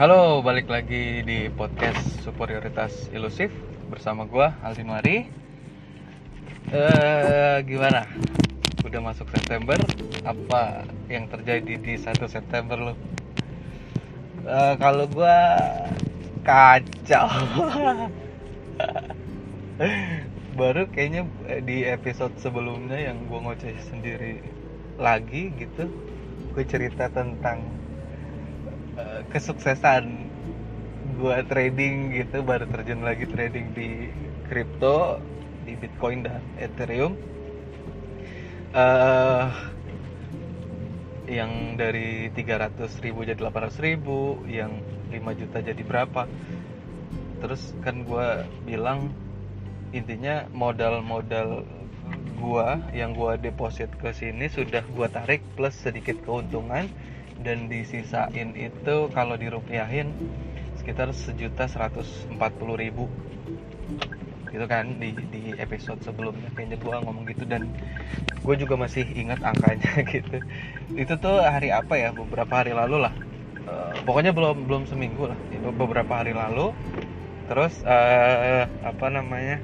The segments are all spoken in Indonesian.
Halo, balik lagi di podcast Superioritas Ilusif bersama gua Alvin Mari. Eh, gimana? Udah masuk September, apa yang terjadi di 1 September lo? Eh, kalau gua kacau. Baru kayaknya eh, di episode sebelumnya yang gua ngoceh sendiri lagi gitu, gue cerita tentang kesuksesan gua trading gitu baru terjun lagi trading di kripto di Bitcoin dan Ethereum. Eh yang dari 300 ribu jadi 800 ribu yang 5 juta jadi berapa? Terus kan gua bilang intinya modal-modal gua yang gua deposit ke sini sudah gua tarik plus sedikit keuntungan dan disisain itu kalau dirupiahin sekitar sejuta seratus empat puluh ribu. Gitu kan di di episode sebelumnya. Kayaknya gua ngomong gitu dan gue juga masih ingat angkanya gitu. Itu tuh hari apa ya? Beberapa hari lalu lah. Eh, pokoknya belum belum seminggu lah. Itu beberapa hari lalu. Terus eh, apa namanya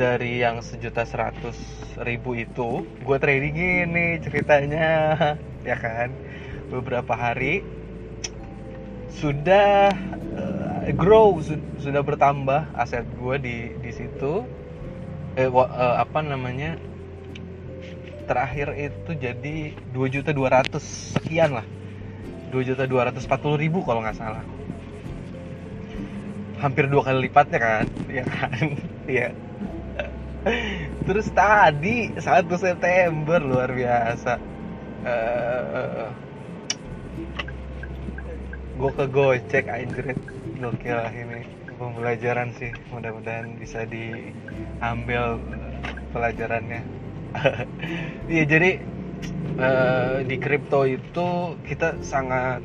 dari yang sejuta seratus ribu itu gue trading ini ceritanya. Ya kan? Beberapa hari sudah eh, grow su- sudah bertambah aset gue di di situ. Eh, eh, apa namanya? Terakhir itu jadi dua juta dua ratus sekian lah. Dua juta dua ratus empat puluh ribu kalau nggak salah. Hampir dua kali lipatnya kan? Ya kan? Iya terus tadi 1 September luar biasa. Eh gue ke Gojek anjrit gokil lah ini pembelajaran sih. Mudah-mudahan bisa diambil pelajarannya. Iya jadi eh, di kripto itu kita sangat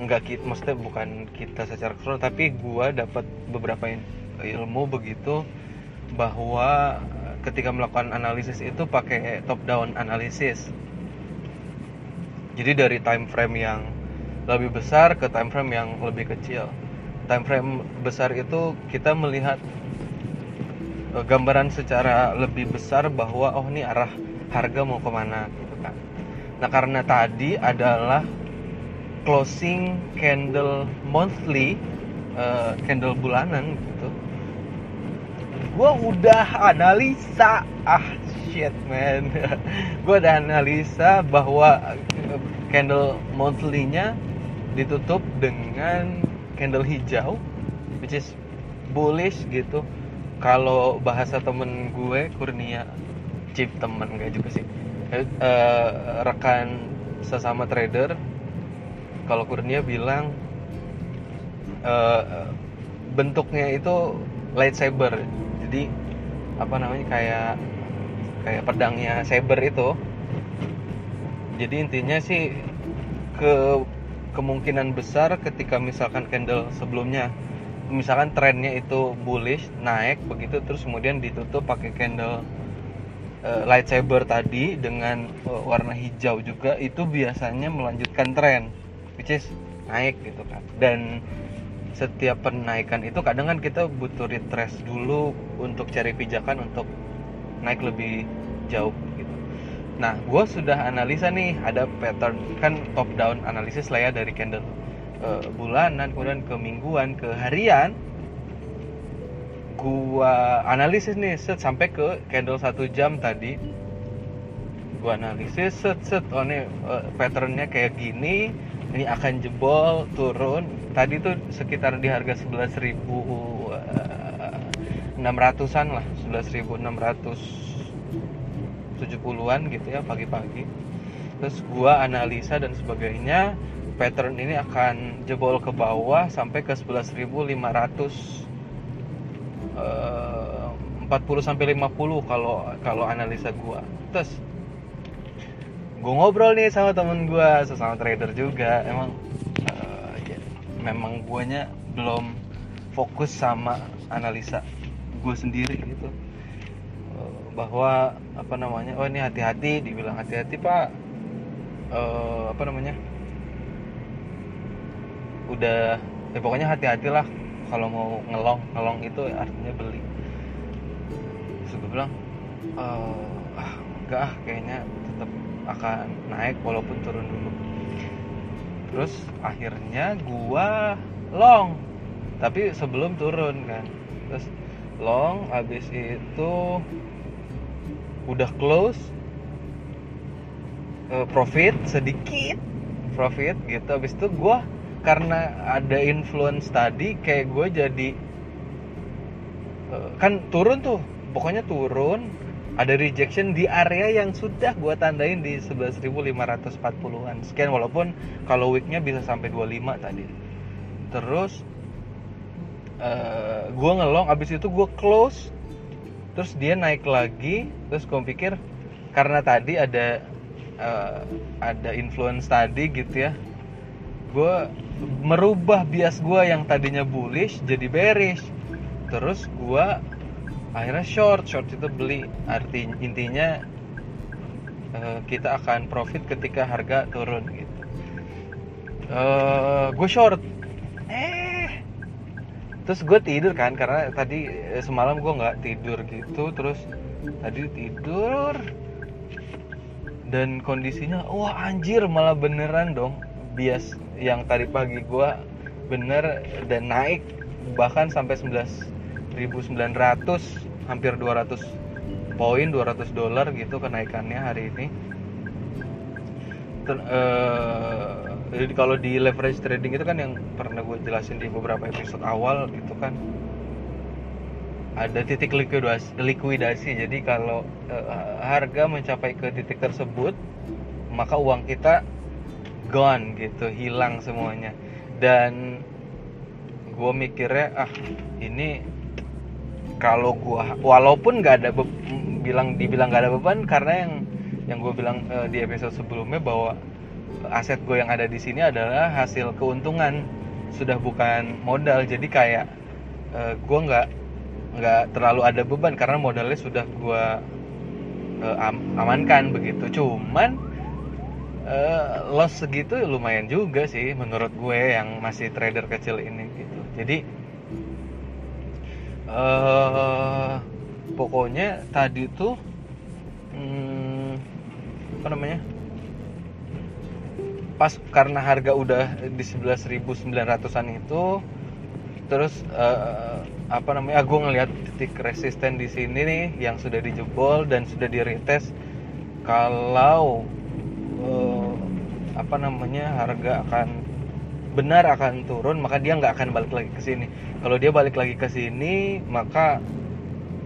nggak kita maksudnya bukan kita secara keseluruhan tapi gua dapat beberapa ilmu begitu bahwa ketika melakukan analisis itu pakai top down analisis. Jadi dari time frame yang lebih besar ke time frame yang lebih kecil. Time frame besar itu kita melihat eh, gambaran secara lebih besar bahwa oh ini arah harga mau ke mana gitu kan. Nah karena tadi adalah closing candle monthly eh, candle bulanan gitu gua udah analisa. Ah shit man. Gua udah analisa bahwa eh, candle monthly-nya ditutup dengan candle hijau which is bullish gitu. Kalau bahasa temen gue Kurnia chip temen gak juga sih. Eh, rekan sesama trader kalau Kurnia bilang eh, bentuknya itu lightsaber jadi apa namanya kayak kayak pedangnya saber itu. Jadi intinya sih ke kemungkinan besar ketika misalkan candle sebelumnya misalkan trennya itu bullish naik begitu terus kemudian ditutup pakai candle eh, lightsaber tadi dengan eh, warna hijau juga itu biasanya melanjutkan tren which is naik gitu kan. Dan setiap penaikan itu kadang kan kita butuh retrace dulu untuk cari pijakan untuk naik lebih jauh gitu. Nah, gue sudah analisa nih ada pattern kan top down analisis lah ya dari candle eh, bulanan kemudian ke mingguan ke harian. Gua analisis nih set sampai ke candle satu jam tadi. Gua analisis set set oh nih eh, patternnya kayak gini ini akan jebol turun. Tadi tuh sekitar di harga 11.600 an lah. 11.670-an gitu ya pagi-pagi. Terus gua analisa dan sebagainya pattern ini akan jebol ke bawah sampai ke 11.500 eh, 40 sampai 50 kalau kalau analisa gua. Terus gue ngobrol nih sama temen gue sesama trader juga. Emang eh, ya, memang guanya belum fokus sama analisa gue sendiri gitu. Eh, bahwa apa namanya oh ini hati-hati dibilang hati-hati pak. Eh, apa namanya udah ya pokoknya hati-hatilah kalau mau ngelong ngelong itu artinya beli. Terus bilang "Eh, ah enggak ah kayaknya tetap akan naik walaupun turun dulu. Terus akhirnya gua long. Tapi sebelum turun kan. Terus long habis itu udah close eh, profit sedikit profit gitu. Habis itu gua karena ada influence tadi kayak gue jadi eh, kan turun tuh. Pokoknya turun ada rejection di area yang sudah gua tandain di 11.540-an sekian walaupun kalau weeknya bisa sampai 25 tadi. Terus eh gue ngelong. Abis itu gue close. Terus dia naik lagi. Terus gue pikir karena tadi ada eh, ada influence tadi gitu ya gue merubah bias gue yang tadinya bullish jadi bearish. Terus gue akhirnya short short itu beli. Arti intinya eh, kita akan profit ketika harga turun gitu. Eh gue short. Eh. Terus gue tidur kan karena tadi eh, semalam gue nggak tidur gitu terus tadi tidur. Dan kondisinya wah anjir malah beneran dong. Bias yang tadi pagi gue bener dan naik bahkan sampai 11.900 hampir 200 poin 200 dolar gitu kenaikannya hari ini. Ter- eh, jadi kalau di leverage trading itu kan yang pernah gue jelasin di beberapa episode awal gitu kan. Ada titik likuidasi, likuidasi. jadi kalau eh, harga mencapai ke titik tersebut maka uang kita gone gitu hilang semuanya. Dan gue mikirnya ah ini kalau gua walaupun nggak ada bilang dibilang nggak ada beban karena yang yang gue bilang eh, di episode sebelumnya bahwa aset gue yang ada di sini adalah hasil keuntungan. Sudah bukan modal jadi kayak eh, gue nggak nggak terlalu ada beban karena modalnya sudah gue amankan begitu. Cuman eh, loss segitu lumayan juga sih menurut gue yang masih trader kecil ini gitu. Jadi eh pokoknya tadi tuh hmm, apa namanya? Pas karena harga udah di 11.900an itu terus eh, apa namanya gue ngelihat titik resisten di sini nih yang sudah dijebol dan sudah di retest kalau eh, apa namanya harga akan benar akan turun maka dia nggak akan balik lagi ke sini. Kalau dia balik lagi ke sini maka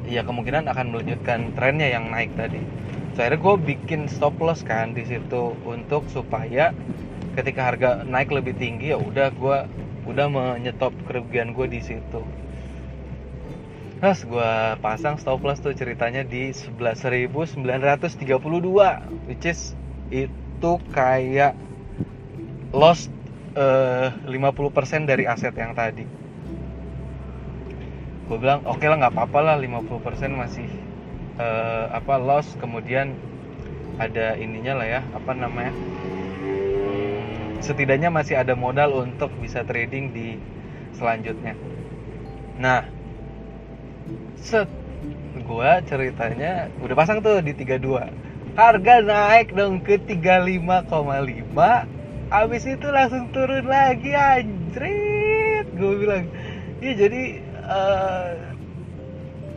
ya kemungkinan akan melanjutkan trennya yang naik tadi. So, akhirnya gue bikin stop loss kan di situ untuk supaya ketika harga naik lebih tinggi ya udah gue udah menyetop kerugian gue di situ. Terus gue pasang stop loss tuh ceritanya di 11.932 which is itu kayak loss eh, 50% dari aset yang tadi. Gue bilang oke lah nggak apa-apa lah 50% masih eh, apa loss. Kemudian ada ininya lah ya apa namanya Hmm, setidaknya masih ada modal untuk bisa trading di selanjutnya. Nah set gua ceritanya udah pasang tuh di 32 harga naik dong ke 35,5 abis itu langsung turun lagi anjrit. Gue bilang iya jadi eh,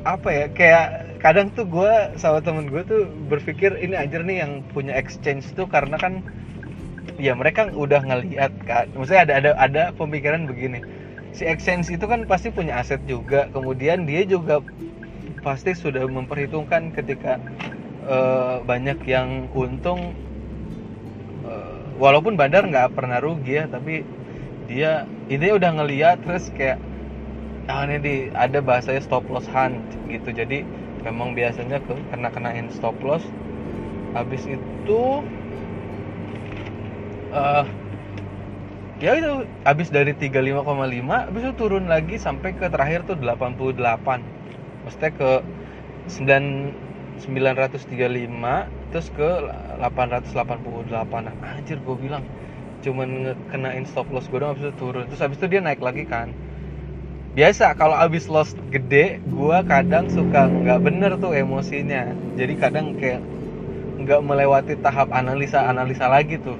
apa ya kayak kadang tuh gue sama temen gue tuh berpikir ini anjir nih yang punya exchange tuh karena kan ya mereka udah ngelihat kan maksudnya ada ada ada pemikiran begini. Si exchange itu kan pasti punya aset juga. Kemudian dia juga pasti sudah memperhitungkan ketika eh, banyak yang untung walaupun bandar nggak pernah rugi ya tapi dia ini udah ngeliat terus kayak ah ini di ada bahasanya stop loss hunt gitu. Jadi memang biasanya ke kena kenain stop loss. Habis itu eh ya itu habis dari 35,5 habis itu turun lagi sampai ke terakhir tuh 88 maksudnya ke 9 935 terus ke 888 nah, anjir gue bilang cuman ngekenain stop loss gue doang habis itu turun. Terus habis itu dia naik lagi kan. Biasa kalau abis loss gede gue kadang suka nggak bener tuh emosinya. Jadi kadang kayak nggak melewati tahap analisa analisa lagi tuh.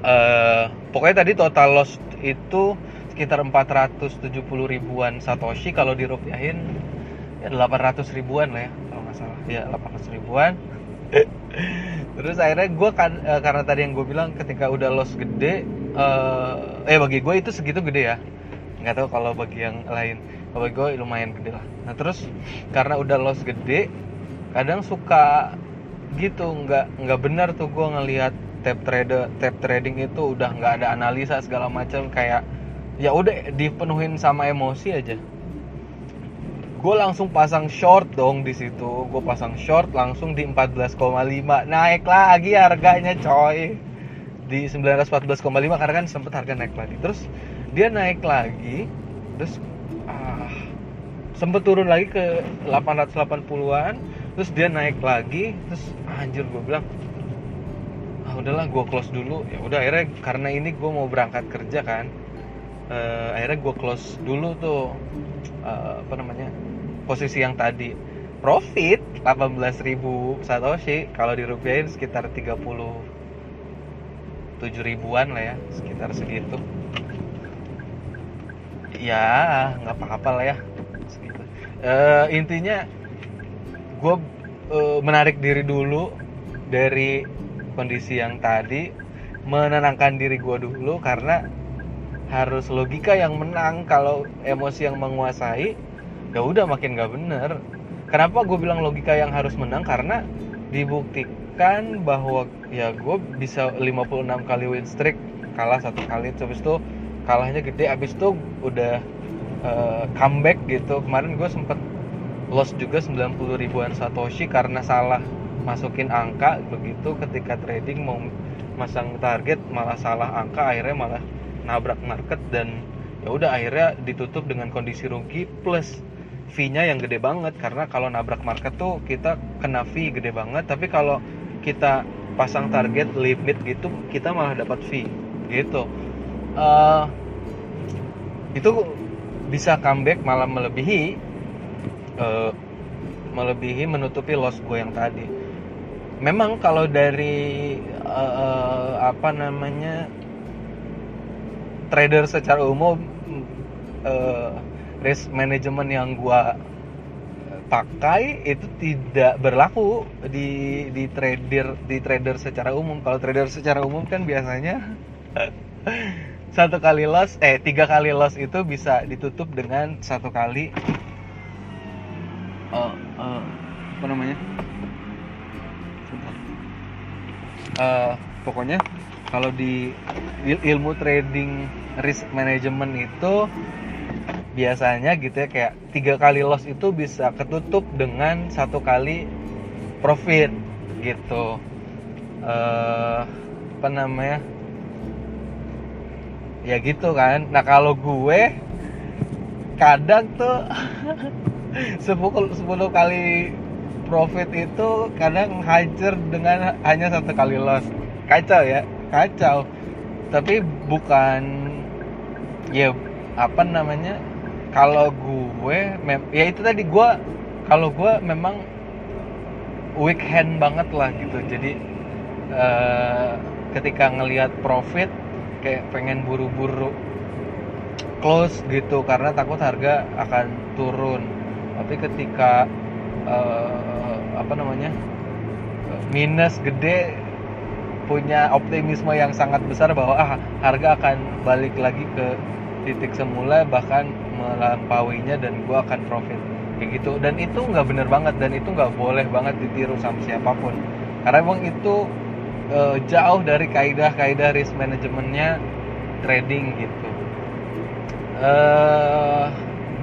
Uh, pokoknya tadi total loss itu sekitar 470 ribuan satoshi. Kalau dirupiahin ya 800 ribuan lah ya kalau nggak salah ya 800 ribuan terus akhirnya gue kan uh, karena tadi yang gue bilang ketika udah loss gede uh, eh bagi gue itu segitu gede ya. Nggak tahu kalau bagi yang lain. Kalau bagi gue lumayan gede lah. Nah terus karena udah loss gede kadang suka gitu nggak nggak benar tuh gue ngelihat tap trader tap trading itu udah nggak ada analisa segala macam kayak ya udah dipenuhin sama emosi aja gue langsung pasang short dong di situ. Gue pasang short langsung di 14,5 naik lagi harganya coy. Di 914,5 karena kan sempet harga naik lagi. Terus dia naik lagi terus ah, sempet turun lagi ke 880-an terus dia naik lagi terus anjir gue bilang ah udahlah gue close dulu. Ya udah akhirnya karena ini gue mau berangkat kerja kan uh, akhirnya gue close dulu tuh uh, apa namanya posisi yang tadi. Profit 18.000 satoshi. Kalau dirupiahin sekitar 37 ribuan lah ya sekitar segitu. Ya nggak apa-apa lah ya segitu. Uh, intinya gue uh, menarik diri dulu dari kondisi yang tadi menenangkan diri gue dulu karena harus logika yang menang. Kalau emosi yang menguasai ya udah makin gak bener. Kenapa gue bilang logika yang harus menang? Karena dibuktikan bahwa ya gue bisa 56 kali win streak kalah satu kali. Terus itu kalahnya gede. Abis itu udah uh, comeback gitu. Kemarin gue sempet loss juga 90 ribuan satoshi karena salah masukin angka. Begitu ketika trading mau masang target malah salah angka akhirnya malah nabrak market. Dan ya udah akhirnya ditutup dengan kondisi rugi plus fee-nya yang gede banget. Karena kalau nabrak market tuh kita kena fee gede banget. Tapi kalau kita pasang target limit gitu kita malah dapat fee. Gitu. Uh, itu bisa comeback malah melebihi uh, melebihi menutupi loss gue yang tadi. Memang kalau dari uh, apa namanya trader secara umum uh, risk management yang gua pakai itu tidak berlaku di di trader di trader secara umum. Kalau trader secara umum kan biasanya satu kali loss eh tiga kali loss itu bisa ditutup dengan satu kali uh, uh, apa namanya? Uh, pokoknya kalau di ilmu trading risk management itu biasanya gitu ya kayak tiga kali loss itu bisa ketutup dengan satu kali profit gitu. Uh, apa namanya? Ya gitu kan. Nah kalau gue kadang tuh 10, 10 kali profit itu kadang hancur dengan hanya satu kali loss. Kacau ya kacau. Tapi bukan ya apa namanya kalau gue ya itu tadi gue kalau gue memang weekend banget lah gitu. Jadi uh, ketika ngelihat profit kayak pengen buru-buru close gitu karena takut harga akan turun. Tapi ketika uh, apa namanya minus gede punya optimisme yang sangat besar bahwa ah harga akan balik lagi ke titik semula bahkan melampauinya dan gue akan profit. Kayak gitu. Dan itu nggak bener banget dan itu nggak boleh banget ditiru sama siapa pun. Karena emang itu uh, jauh dari kaidah-kaidah risk manajemennya trading gitu. Uh, eh,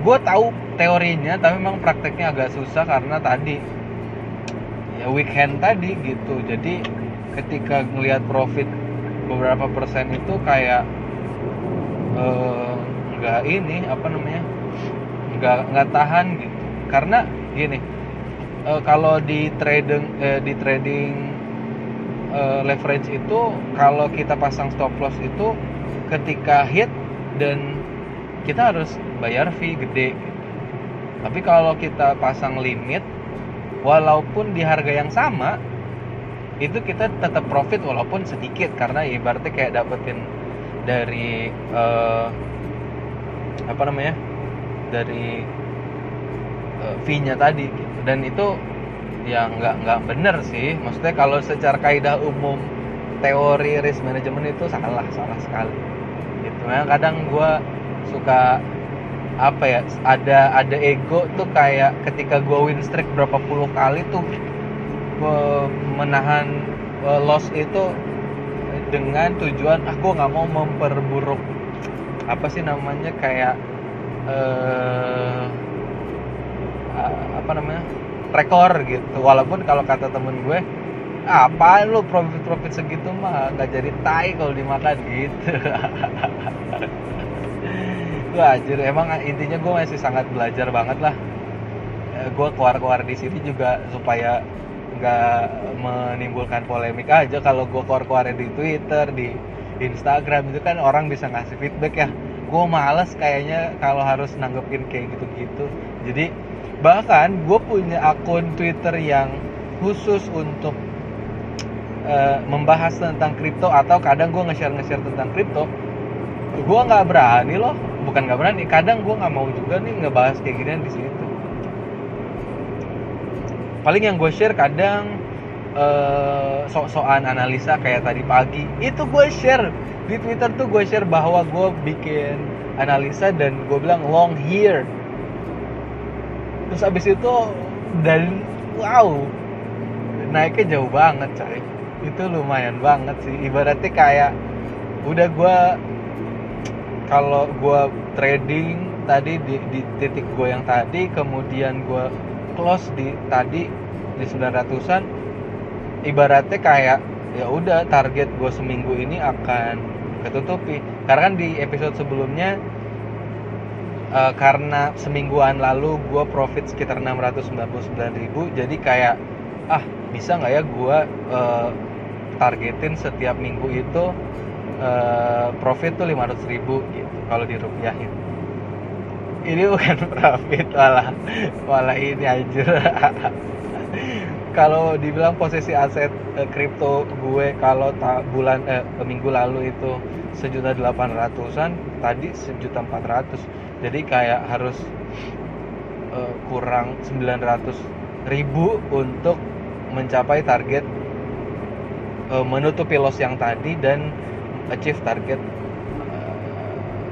gue tahu teorinya tapi memang prakteknya agak susah karena tadi ya weekend tadi gitu. Jadi ketika ngelihat profit beberapa persen itu kayak uh, nggak ini apa namanya nggak nggak tahan gitu. Karena gini uh, kalau di trading uh, di trading uh, leverage itu kalau kita pasang stop loss itu ketika hit dan kita harus bayar fee gede tapi kalau kita pasang limit walaupun di harga yang sama itu kita tetap profit walaupun sedikit. Karena ibaratnya kayak dapetin dari uh, apa namanya dari uh, fee-nya tadi gitu. dan itu ya nggak nggak bener sih. Maksudnya kalau secara kaidah umum teori risk management itu salah salah sekali. Gitu. Nah kadang gue suka apa ya ada ada ego tuh kayak ketika gue win streak berapa puluh kali tuh menahan uh, loss itu dengan tujuan aku ah, nggak mau memperburuk apa sih namanya kayak uh, apa namanya rekor gitu. Walaupun kalau kata temen gue apa lu profit profit segitu mah nggak jadi tai kalau dimakan gitu. Gue ajar emang intinya gue masih sangat belajar banget lah. Eh, gue keluar keluar di sini juga supaya nggak menimbulkan polemik aja kalau gue keluar keluar di Twitter di Instagram itu kan orang bisa ngasih feedback ya. Gue males kayaknya kalau harus nanggepin kayak gitu-gitu. Jadi bahkan gue punya akun Twitter yang khusus untuk uh, membahas tentang kripto atau kadang gue nge-share nge-share tentang kripto gue nggak berani loh. Bukan nggak berani kadang gue nggak mau juga nih ngebahas kayak gini di situ. Paling yang gue share kadang uh, sok-sokan analisa kayak tadi pagi itu gue share. Di Twitter tuh gue share bahwa gue bikin analisa dan gue bilang long here terus abis itu dan wow naiknya jauh banget coy. Itu lumayan banget sih. Ibaratnya kayak udah gue kalau gue trading tadi di, di titik gue yang tadi kemudian gue close di tadi di 900an ibaratnya kayak ya udah target gue seminggu ini akan ketutupi. Karena kan di episode sebelumnya uh, karena semingguan lalu gue profit sekitar 699 ribu jadi kayak ah bisa nggak ya gue uh, targetin setiap minggu itu uh, profit tuh 500 ribu gitu kalau dirupiahin. Ini bukan profit malah malah ini aja kalau dibilang posisi aset kripto gue kalau bulan eh, minggu lalu itu sejuta delapan ratusan tadi sejuta empat ratus. Jadi kayak harus uh, kurang 900 ribu untuk mencapai target uh, menutupi loss yang tadi dan achieve target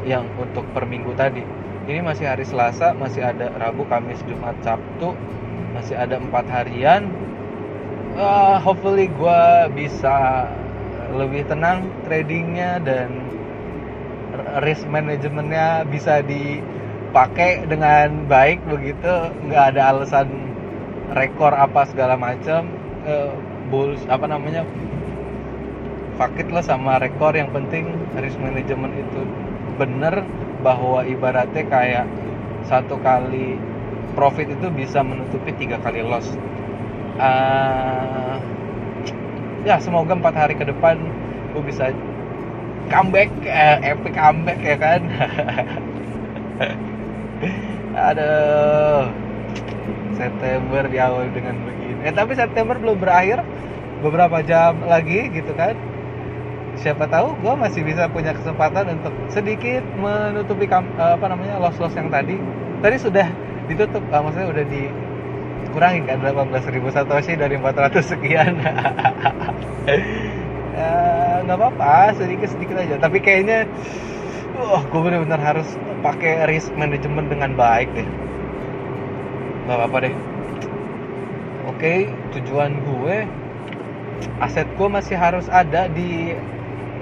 yang untuk per minggu tadi. Ini masih hari Selasa masih ada Rabu Kamis Jumat Sabtu masih ada empat harian uh, hopefully gue bisa lebih tenang tradingnya dan risk manajemennya bisa dipakai dengan baik begitu. Nggak ada alasan rekor apa segala macam. Uh, bulls apa namanya? Fakit lah sama rekor. Yang penting risk management itu bener bahwa ibaratnya kayak satu kali profit itu bisa menutupi tiga kali loss uh, ya semoga empat hari ke depan gue bisa comeback eh, epic comeback ya kan? Aduh. September diawali dengan begini. Eh tapi September belum berakhir. Beberapa jam lagi gitu kan? Siapa tahu gue masih bisa punya kesempatan untuk sedikit menutupi kam, eh, apa namanya loss loss yang tadi. Tadi sudah ditutup uh, maksudnya udah dikurangi kan 18.000 satoshi dari 400 sekian. Eh, nggak uh, apa-apa sedikit sedikit aja. Tapi kayaknya uh, gue benar-benar harus pakai risk management dengan baik deh. Nggak apa-apa deh. Oke okay, tujuan gue aset gue masih harus ada di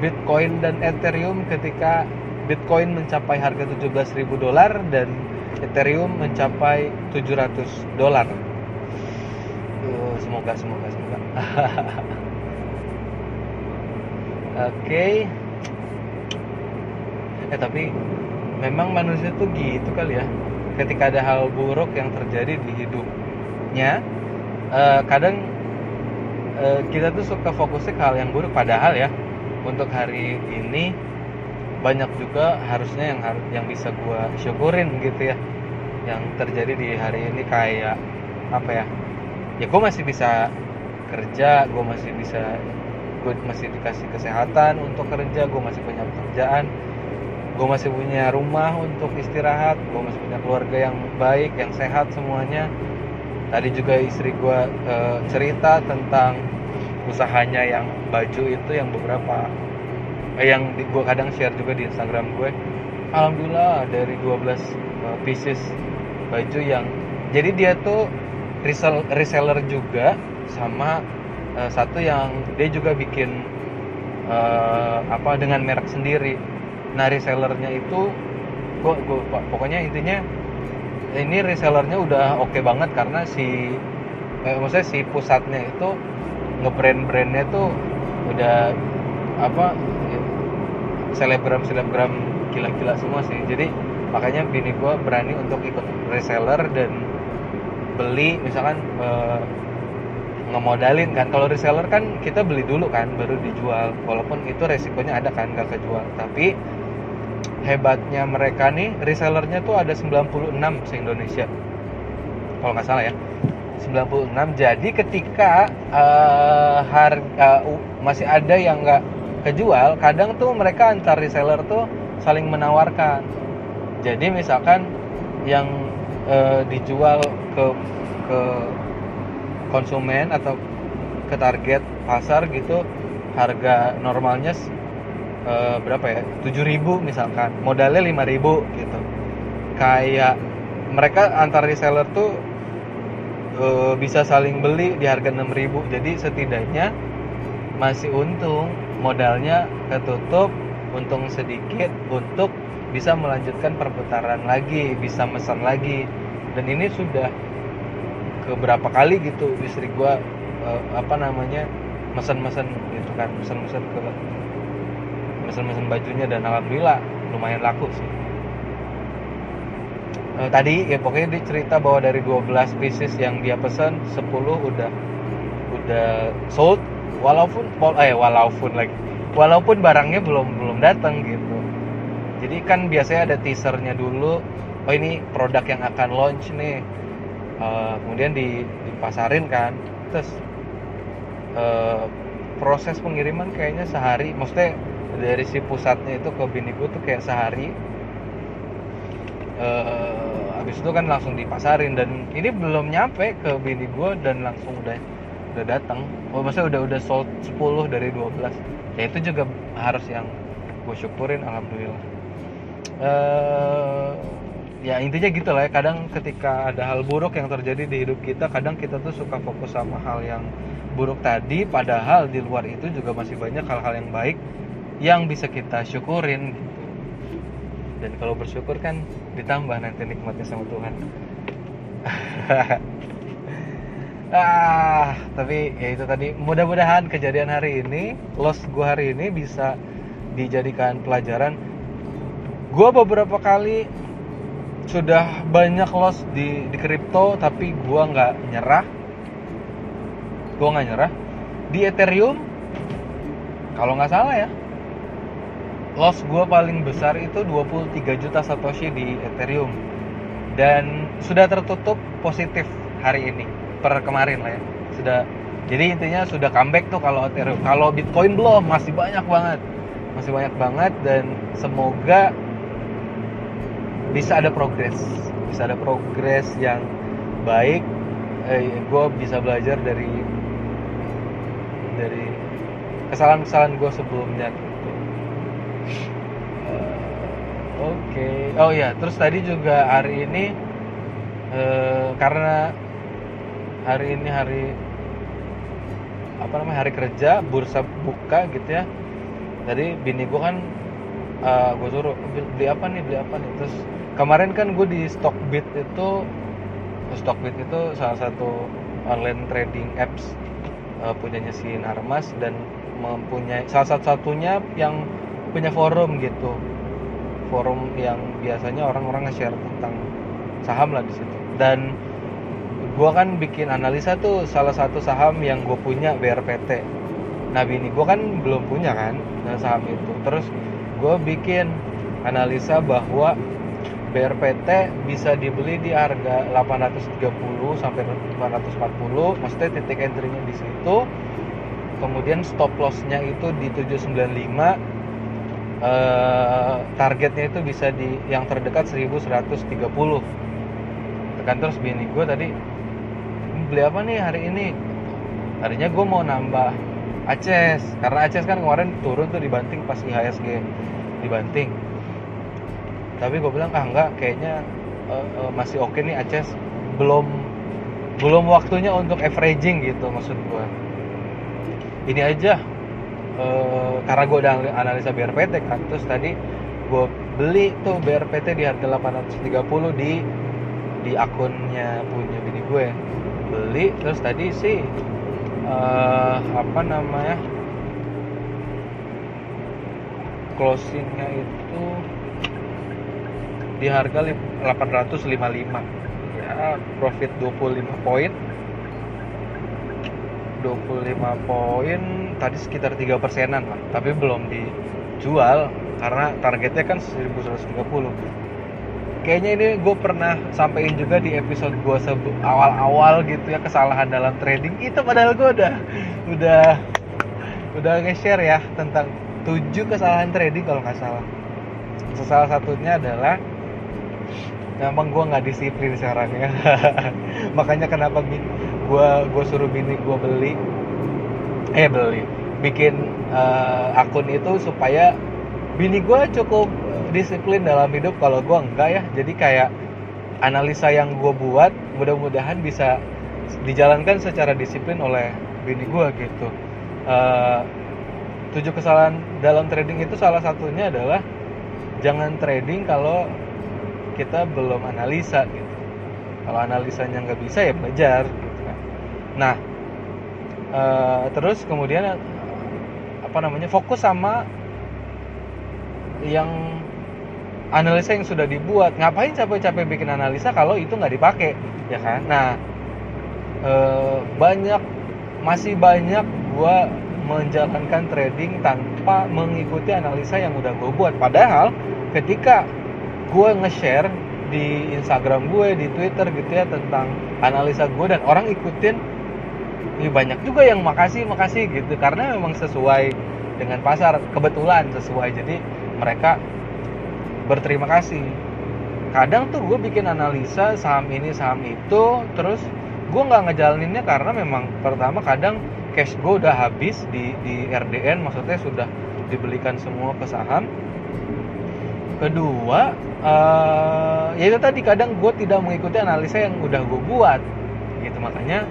Bitcoin dan Ethereum ketika Bitcoin mencapai harga 17.000 dolar dan Ethereum mencapai 700 dolar. Uh, semoga semoga semoga. oke okay. eh tapi memang manusia tuh gitu kali ya ketika ada hal buruk yang terjadi di hidupnya uh, kadang eh, kita tuh suka fokusnya ke hal yang buruk padahal ya untuk hari ini banyak juga harusnya yang harus yang bisa gua syukurin gitu ya. Yang terjadi di hari ini kayak apa ya ya gue masih bisa kerja gue masih bisa gue masih dikasih kesehatan untuk kerja gue masih punya pekerjaan gue masih punya rumah untuk istirahat gue masih punya keluarga yang baik yang sehat semuanya. Tadi juga istri gue uh, cerita tentang usahanya yang baju itu yang beberapa eh, yang gue kadang share juga di Instagram gue. Alhamdulillah dari 12 uh, eh, pieces baju yang jadi dia tuh resell, reseller juga sama uh, satu yang dia juga bikin uh, apa dengan merek sendiri. Nah resellernya itu gua, gua pokoknya intinya ini resellernya udah oke okay banget karena si eh, maksudnya si pusatnya itu ngebrand brandnya tuh udah apa selebgram selebgram gila-gila semua sih. Jadi makanya bini gue berani untuk ikut reseller dan beli misalkan uh, ngemodalin kan. Kalau reseller kan kita beli dulu kan baru dijual. Walaupun itu resikonya ada kan gak kejual. Tapi hebatnya mereka nih resellernya tuh ada 96 se Indonesia. Kalau nggak salah ya. 96 jadi ketika uh, harga uh, masih ada yang nggak kejual kadang tuh mereka antar reseller tuh saling menawarkan. Jadi misalkan yang uh, dijual ke ke konsumen atau ke target pasar gitu harga normalnya e, berapa ya? 7000 misalkan modalnya 5000 gitu. Kayak mereka antar reseller tuh e, bisa saling beli di harga 6000 jadi setidaknya masih untung modalnya ketutup untung sedikit untuk bisa melanjutkan perputaran lagi bisa mesan lagi. Dan ini sudah ke berapa kali gitu istri gue uh, apa namanya mesen-mesen gitu kan mesen-mesen ke mesen-mesen bajunya dan alhamdulillah lumayan laku sih. Uh, tadi ya pokoknya dia cerita bahwa dari 12 pieces yang dia pesen 10 udah udah sold walaupun eh walaupun lagi walaupun barangnya belum belum datang gitu. Jadi kan biasanya ada teasernya dulu oh ini produk yang akan launch nih. Uh, kemudian di, dipasarin kan. Terus uh, proses pengiriman kayaknya sehari. Maksudnya dari si pusatnya itu ke bini gue tuh kayak sehari. Uh, habis itu kan langsung dipasarin. Dan ini belum nyampe ke bini gue dan langsung udah udah datang. Oh maksudnya udah udah sold 10 dari 12 ya itu juga harus yang gue syukurin alhamdulillah. Uh, ya intinya gitu lah ya. Kadang ketika ada hal buruk yang terjadi di hidup kita kadang kita tuh suka fokus sama hal yang buruk tadi padahal di luar itu juga masih banyak hal-hal yang baik yang bisa kita syukurin gitu. Dan kalau bersyukur kan ditambah nanti nikmatnya sama Tuhan ah tapi ya itu tadi. Mudah-mudahan kejadian hari ini loss gue hari ini bisa dijadikan pelajaran. Gue beberapa kali sudah banyak loss di di kripto tapi gue nggak nyerah. Gue nggak nyerah. Di ethereum kalau nggak salah ya loss gue paling besar itu 23 juta satoshi di ethereum. Dan sudah tertutup positif hari ini per kemarin lah ya sudah jadi intinya sudah comeback tuh kalau ethereum kalau bitcoin belum masih banyak banget masih banyak banget dan semoga bisa ada progres bisa ada progres yang baik eh, gue bisa belajar dari dari kesalahan-kesalahan gue sebelumnya gitu. Uh, Oke, okay. oh ya, terus tadi juga hari ini uh, karena hari ini hari apa namanya hari kerja bursa buka gitu ya. Tadi bini gue kan uh, gue suruh beli apa nih beli apa nih? Terus kemarin kan gue di Stockbit itu Stockbit itu salah satu online trading apps uh, punyanya si Narmas dan mempunyai salah satu-satunya yang punya forum gitu. Forum yang biasanya orang-orang nge-share tentang saham lah di situ. Dan gue kan bikin analisa tuh salah satu saham yang gue punya BRPT nah bini gue kan belum punya kan saham itu. Terus gue bikin analisa bahwa BRPT bisa dibeli di harga 830 sampai 840 maksudnya titik entry-nya di situ. Kemudian stop loss-nya itu di 795 Uh, targetnya itu bisa di yang terdekat 1130 tekan terus bini gue tadi beli apa nih hari ini? Tadinya gue mau nambah Aces. Karena Aces kan kemarin turun tuh dibanting pas IHSG dibanting. Tapi gue bilang ah enggak kayaknya uh, uh, masih oke okay nih Aces. Belum belum waktunya untuk averaging gitu maksud gue ini aja uh, karena gue udah analisa BRPT kan. Terus tadi gue beli tuh BRPT di harga 830 di di akunnya punya bini gue beli terus tadi sih uh, apa namanya closingnya itu di harga 855 ya profit 25 poin. 25 poin tadi sekitar 3 persenan lah. Tapi belum dijual karena targetnya kan 1130 kayaknya ini gue pernah sampein juga di episode gue awal-awal gitu ya kesalahan dalam trading. Itu padahal gue udah udah udah nge-share ya tentang 7 kesalahan trading kalau nggak salah. Salah satunya adalah emang gue nggak disiplin sekarang ya. Makanya kenapa gue gue suruh bini gue beli. Eh beli. Bikin uh, akun itu supaya bini gue cukup disiplin dalam hidup kalau gue enggak ya. Jadi kayak analisa yang gue buat mudah-mudahan bisa dijalankan secara disiplin oleh bini gue gitu. Uh, tujuh kesalahan dalam trading itu salah satunya adalah jangan trading kalau kita belum analisa gitu. Kalau analisanya nggak bisa ya belajar gitu kan. Nah uh, terus kemudian apa namanya fokus sama yang analisa yang sudah dibuat. Ngapain capek-capek bikin analisa kalau itu nggak dipakai? Ya kan? Nah uh, banyak masih banyak gua menjalankan trading tanpa mengikuti analisa yang udah gue buat. Padahal ketika gue nge-share di Instagram gue di Twitter gitu ya tentang analisa gue dan orang ikutin ini banyak juga yang makasih makasih gitu. Karena memang sesuai dengan pasar. Kebetulan sesuai. Jadi mereka berterima kasih. Kadang tuh gue bikin analisa saham ini saham itu terus gue nggak ngejalaninnya karena memang pertama kadang cash gue udah habis di di RDN maksudnya sudah dibelikan semua ke saham. Kedua uh, ya itu tadi kadang gue tidak mengikuti analisa yang udah gue buat. Gitu makanya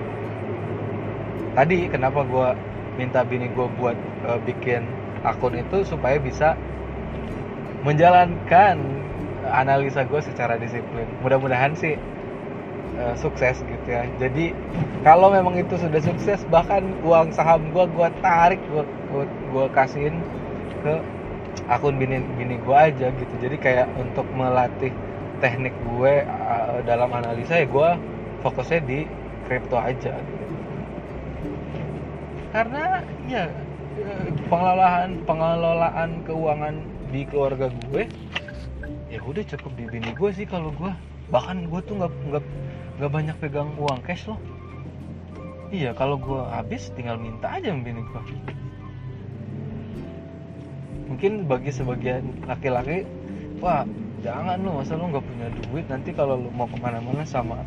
tadi kenapa gue minta bini gue buat uh, bikin akun itu supaya bisa menjalankan analisa gue secara disiplin. Mudah-mudahan sih uh, sukses gitu ya. Jadi kalau memang itu sudah sukses bahkan uang saham gue gue tarik gue gue kasihin ke akun bini bini gue aja gitu. Jadi kayak untuk melatih teknik gue uh, dalam analisa ya gue fokusnya di kripto aja gitu. karena ya eh, pengelolaan pengelolaan keuangan di keluarga gue ya udah cukup di bini gue sih kalau gue. Bahkan gue tuh nggak nggak nggak banyak pegang uang cash loh. Iya kalau gue habis tinggal minta aja bini gue. Mungkin bagi sebagian laki-laki wah jangan lu masa lu nggak punya duit? Nanti kalau lu mau ke mana-mana sama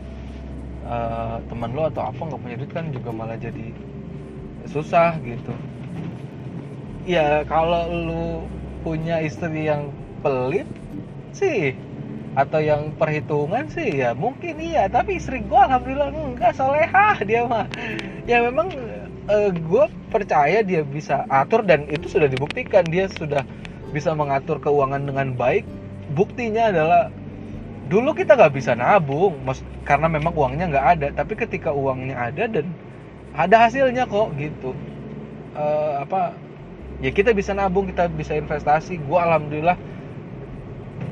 uh, teman lu atau apa nggak punya duit kan juga malah jadi susah gitu. Ya kalau lu punya istri yang pelit sih? Atau yang perhitungan sih? Ya mungkin iya. Tapi istri gua alhamdulillah enggak solehah dia mah. Ya memang uh, eh, gue percaya dia bisa atur dan itu sudah dibuktikan. Dia sudah bisa mengatur keuangan dengan baik. Buktinya adalah dulu kita nggak bisa nabung karena memang uangnya nggak ada. Tapi ketika uangnya ada dan ada hasilnya kok gitu. Uh, apa ya kita bisa nabung kita bisa investasi. Gue alhamdulillah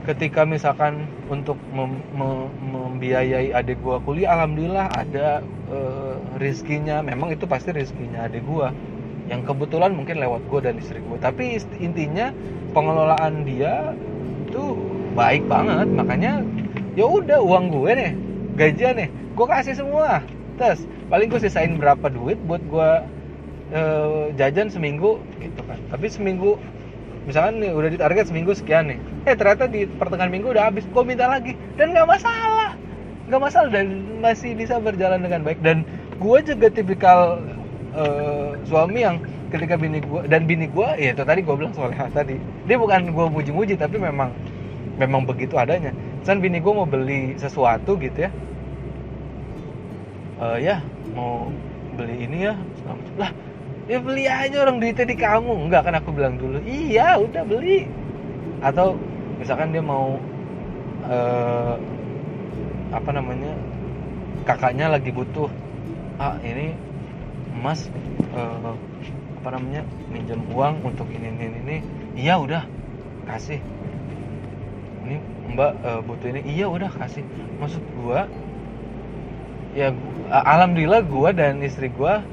ketika misalkan untuk mem- mem- membiayai adik gua kuliah alhamdulillah ada uh, rizkinya. Memang itu pasti rizkinya adik gua. Yang kebetulan mungkin lewat gua dan istri gua. Tapi intinya pengelolaan dia itu baik banget. Makanya ya udah uang gue nih gajian nih gue kasih semua. Terus paling gue sisain berapa duit buat gue uh, jajan seminggu gitu kan. Tapi seminggu misalkan nih udah ditarget seminggu sekian nih. Eh ternyata di pertengahan minggu udah habis gue minta lagi. Dan nggak masalah. Nggak masalah dan masih bisa berjalan dengan baik. Dan gue juga tipikal uh, suami yang ketika bini gue dan bini gue ya itu tadi gue bilang soalnya tadi. Dia bukan gue muji-muji tapi memang memang begitu adanya. Misalkan bini gue mau beli sesuatu gitu ya. Uh, ya mau beli ini ya lah ya beli aja orang duitnya di kamu. Enggak kan aku bilang dulu iya udah beli. Atau misalkan dia mau uh, apa namanya kakaknya lagi butuh ah ini emas uh, apa namanya minjem uang untuk ini ini ini iya udah kasih. Ini mbak uh, butuh ini. Iya udah kasih. Maksud gua ya alhamdulillah gua dan istri gua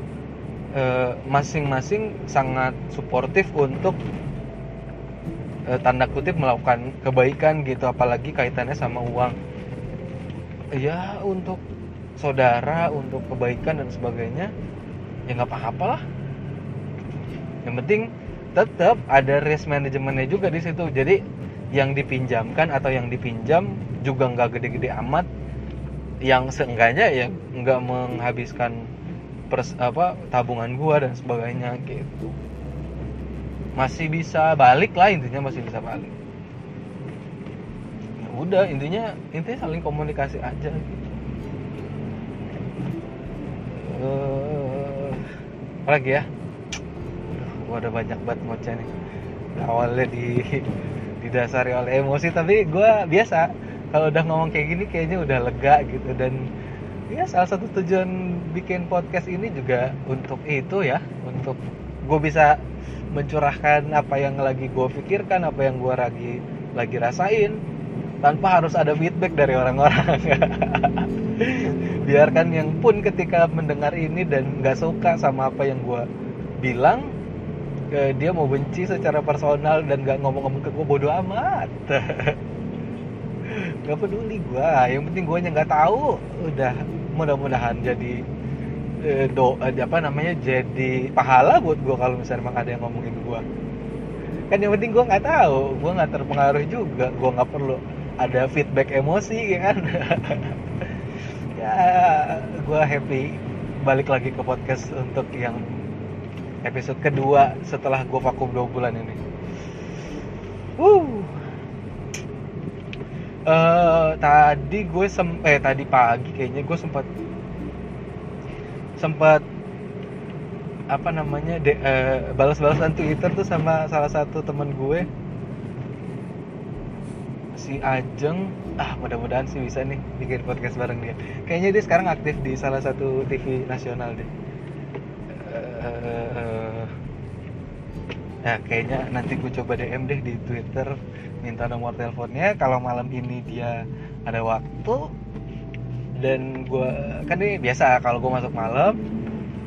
Eh, masing-masing sangat suportif untuk uh, tanda kutip melakukan kebaikan gitu apalagi kaitannya sama uang. Ya untuk saudara untuk kebaikan dan sebagainya ya nggak apa-apa lah. Yang penting tetap ada risk manajemennya juga di situ. Jadi yang dipinjamkan atau yang dipinjam juga nggak gede-gede amat. Yang seenggaknya ya nggak menghabiskan pers, apa tabungan gua dan sebagainya gitu. Masih bisa balik lah intinya masih bisa balik. Ya udah intinya intinya saling komunikasi aja gitu. Uh, apa lagi ya? Gua ada banyak banget ngoceh nih. Awalnya di didasari oleh emosi tapi gua biasa kalau udah ngomong kayak gini kayaknya udah lega gitu. Dan ya salah satu tujuan bikin podcast ini juga untuk itu ya untuk gue bisa mencurahkan apa yang lagi gue pikirkan apa yang gue lagi lagi rasain tanpa harus ada feedback dari orang-orang. Biarkan yang pun ketika mendengar ini dan nggak suka sama apa yang gue bilang eh, dia mau benci secara personal dan nggak ngomong-ngomong ke gue bodoh amat. Nggak peduli gue yang penting gue nggak tahu. Udah mudah-mudahan jadi eh, do eh, apa namanya jadi pahala buat gue kalau misalnya emang ada yang ngomongin gue kan yang penting gue nggak tahu gue nggak terpengaruh juga gue nggak perlu ada feedback emosi ya kan? Ya gue happy balik lagi ke podcast untuk yang episode kedua setelah gue vakum dua bulan ini. Uh uh, tadi gue sem eh tadi pagi kayaknya gue sempat sempat apa namanya de, uh, balas-balasan Twitter tuh sama salah satu temen gue. Si Ajeng. Ah mudah-mudahan sih bisa nih bikin podcast bareng dia. Kayaknya dia sekarang aktif di salah satu TV nasional deh. Uh, nah kayaknya nanti gue coba DM deh di Twitter minta nomor teleponnya kalau malam ini dia ada waktu dan gue kan ini biasa kalau gue masuk malam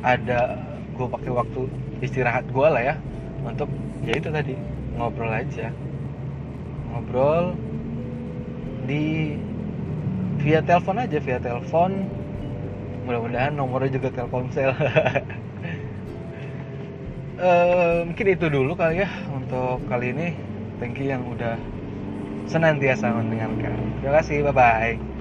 ada gue pakai waktu istirahat gue lah ya untuk ya itu tadi ngobrol aja. Ngobrol di via telepon aja via telepon mudah-mudahan nomornya juga telkomsel. Uh, mungkin itu dulu kali ya untuk kali ini thank you yang udah senantiasa mendengarkan. Terima kasih bye bye